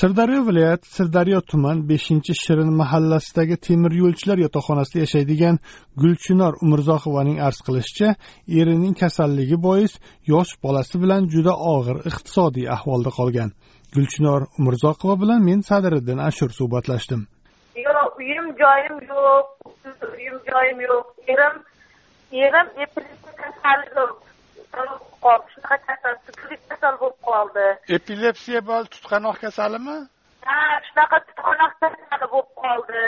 Sirdaryo viloyati sirdaryo tuman beshinchi shirin mahallasidagi temir yo'lchilar yotoqxonasida yashaydigan gulchinor umurzoqovaning arz qilishicha erining kasalligi bois yosh bolasi bilan juda og'ir iqtisodiy ahvolda qolgan. Gulchinor umurzoqova bilan men sadiriddin ashur suhbatlashdim. Yo'q uyim joyim yo'q uyim joyim yo'q. Erim erim epilepsiya kasalligi shunaqa kasal sukrit kasal bo'lib qoldi. Epilepsiya bor tutqanoq kasalimi? Ha shunaqa tutqanoq kasali bo'lib qoldi.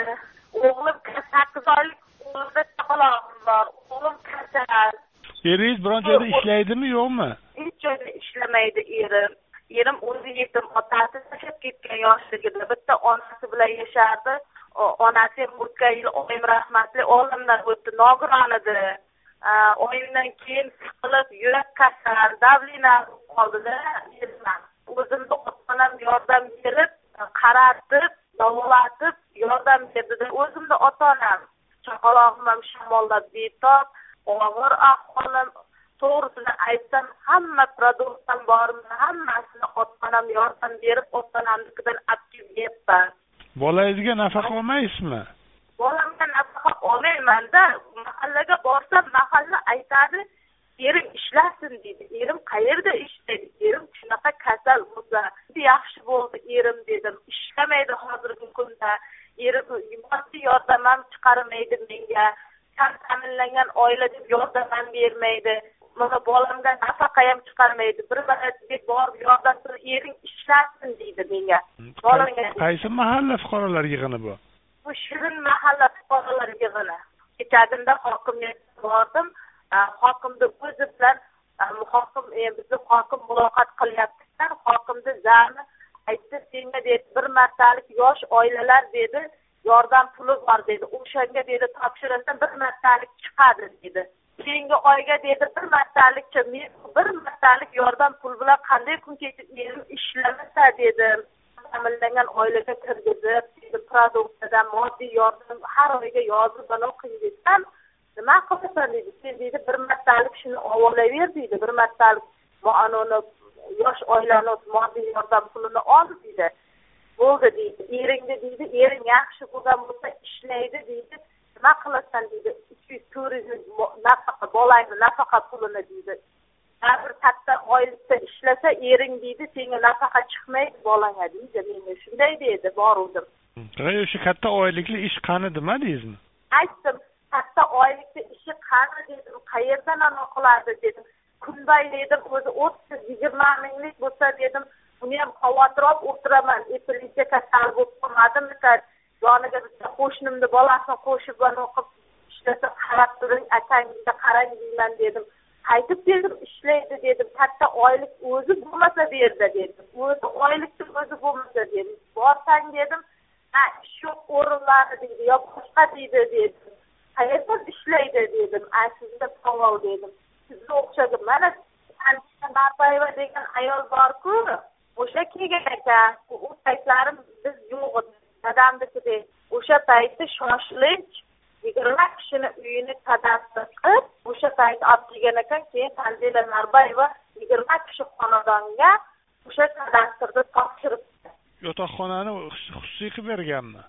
O'g'lim sakkiz oylik o'g'limda chaqalog'im bor. O'g'lim kasal. Eringiz biron joyda ishlaydimi yo'qmi? Hech joyda ishlamaydi erim. Erim o'zi yetim otasi tashlab ketgan yoshligida bitta onasi bilan yashardi. Onasi ham o'tgan yil oyim rahmatli olamdan o'tdi nogiron edi oyimdan keyin siqilib yurak kasal davlina bo'lib qoldida o'zimni ota onam yordam berib qaratib davolatib yordam berdida o'zimni ota onam chaqalog'im ham shamolda betob og'ir ahvolim to'g'risini aytsam hamma produktdan borimni hammasini ota onam yordam berib ota onamnikidan olib kelyapman bolangizga nafaqa olmaysizmi bolamga nafaqa olmaymanda mahallaga borsam mahalla aytadi erim ishlasin deydi erim qayerda ishlaydi erim shunaqa kasal bo'lsa yaxshi bo'ldi erim dedim. Ishlamaydi hozirgi kunda. Erim moddiy yordam ham chiqarmaydi menga. Kam ta'minlangan oila deb yordam ham bermaydi. Mana bolamga nafaqa ham chiqarmaydi. Bir marotaba borib yordam ering ishlasin deydi menga. Bolamga qaysi mahalla fuqarolar yig'ini bu? Bu shirin mahalla fuqarolar yig'ini. Kechagunda hokimiyatga bordim. Hokimni o'zi bilan hokim e, bizni hokim muloqot qilyaptilar hokimni zami aytdi senga dedi bir martalik yosh oilalar dedi yordam puli bor dedi o'shanga dedi topshirasan bir martalik chiqadi dedi. Keyingi oyga dedi bir martalikcha men bir martalik yordam pul bilan qanday kun kechib erim ishlamasa dedim ta'minlangan oilaga kirgizib produksiyadan moddiy yordam har oyga yozib balo qilgizsam nima qilasan deydi sen deydi bir martalik shuni olaver deydi bir martalik anani yosh oilani moddiy yordam pulini ol deydi bo'ldi deydi. Eringni deydi ering yaxshi bo'lgan bo'lsa ishlaydi deydi. Nima qilasan deydi uch yuz to'rt yuz nafaqa bolangni nafaqa pulini deydi bir katta oylikda ishlasa ering deydi senga nafaqa chiqmaydi bolangga deydi. Menga shunday dedi boruvdim o'sha katta oylikli ish qani demadingizmi aytdim katta ishi qani dedim qayerdan anavi qiladi dedim. Kunday dedim o'zi o'ttiz yigirma minglik bo'lsa dedim uni ham xavotir olib o'tiraman epilepsiya kasali bo'lib qolmadimi yoniga bitta qo'shnimni bolasini qo'shib o'qib ishlasa qarab turing akangizga qarang deyman dedim. Qaytib dedim ishlaydi dedim. Katta oylik o'zi bo'lmasa bu yerda dedim. O'zi oylikni o'zi bo'lmasa dedim. Borsang dedim ha ish yo'q o'rinlari deydi yo boshqa deydi dedim. Qayerda ishlaydi dedim a sizda savol dedim. Sizga o'xshagan mana barbayeva degan ayol borku o'sha kelgan ekan u paytlari biz yo'q edik dadamnikida o'sha payti shoshilinch yigirma kishini uyini kadastr qilib o'sha payt olib kelgan ekan keyin tanzila narbayeva yigirma kishi xonadonga o'sha kadastrni topshiribdi. Yotoqxonani xususiy qilib berganmi?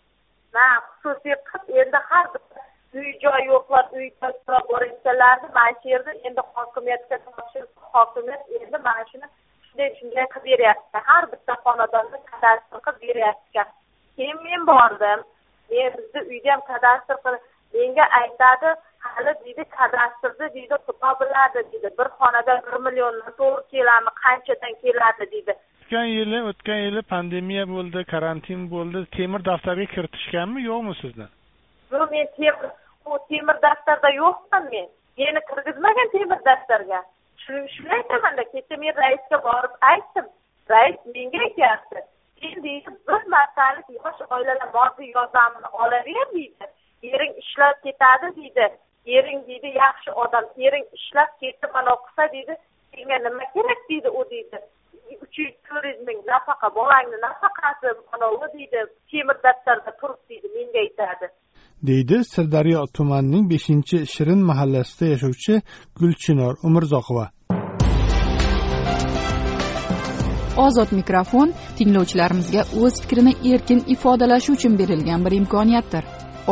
Ha xususiy qilib endi har bitta so'rab boringsalarni mana shu yerda endi hokimiyatga topshirib hokimiyat endi mana shuni shunday shunday qilib beryapti. Har bitta xonadonga kadastr qilib beryapti. Keyin men bordim. Men bizni uyda ham kadastr qilib menga aytadi hali deydi kadastrni deydi xudo biladi deydi. Bir xonada bir milliondan to'g'ri keladimi qanchadan keladi deydi. O'tgan yili o'tgan yili pandemiya bo'ldi karantin bo'ldi. Temir daftarga kiritishganmi yo'qmi sizni yo'q men temir bu temir daftarda yo'qman men. Meni kirgizmagan temir daftarga shuni aytamanda kecha men raisga borib aytdim. Rais menga aytyapti. Sen deydi bir martalik yosh oilalar moddiy yordamini olaver deydi. Ering ishlab ketadi deydi. Ering deydi yaxshi odam. Ering ishlab ketib mana qilsa deydi senga nima kerak deydi u deydi. Uch yuz to'rt yuz ming buvangni nafaqasi manavi deydi temir daftarda turibdi deydi menga aytadi. Deydi sirdaryo tumanining beshinchi shirin mahallasida yashovchi gulchinor umurzoqova. Ozod mikrofon tinglovchilarimizga o'z fikrini erkin ifodalashi uchun berilgan bir imkoniyatdir.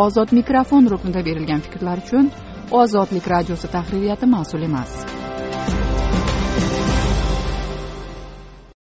Ozod mikrofon ruknida berilgan fikrlar uchun ozodlik radiosi tahririyati mas'ul emas